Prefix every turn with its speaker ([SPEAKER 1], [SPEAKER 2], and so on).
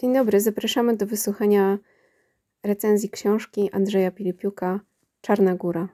[SPEAKER 1] Dzień dobry, zapraszamy do wysłuchania recenzji książki Andrzeja Pilipiuka Czarna Góra.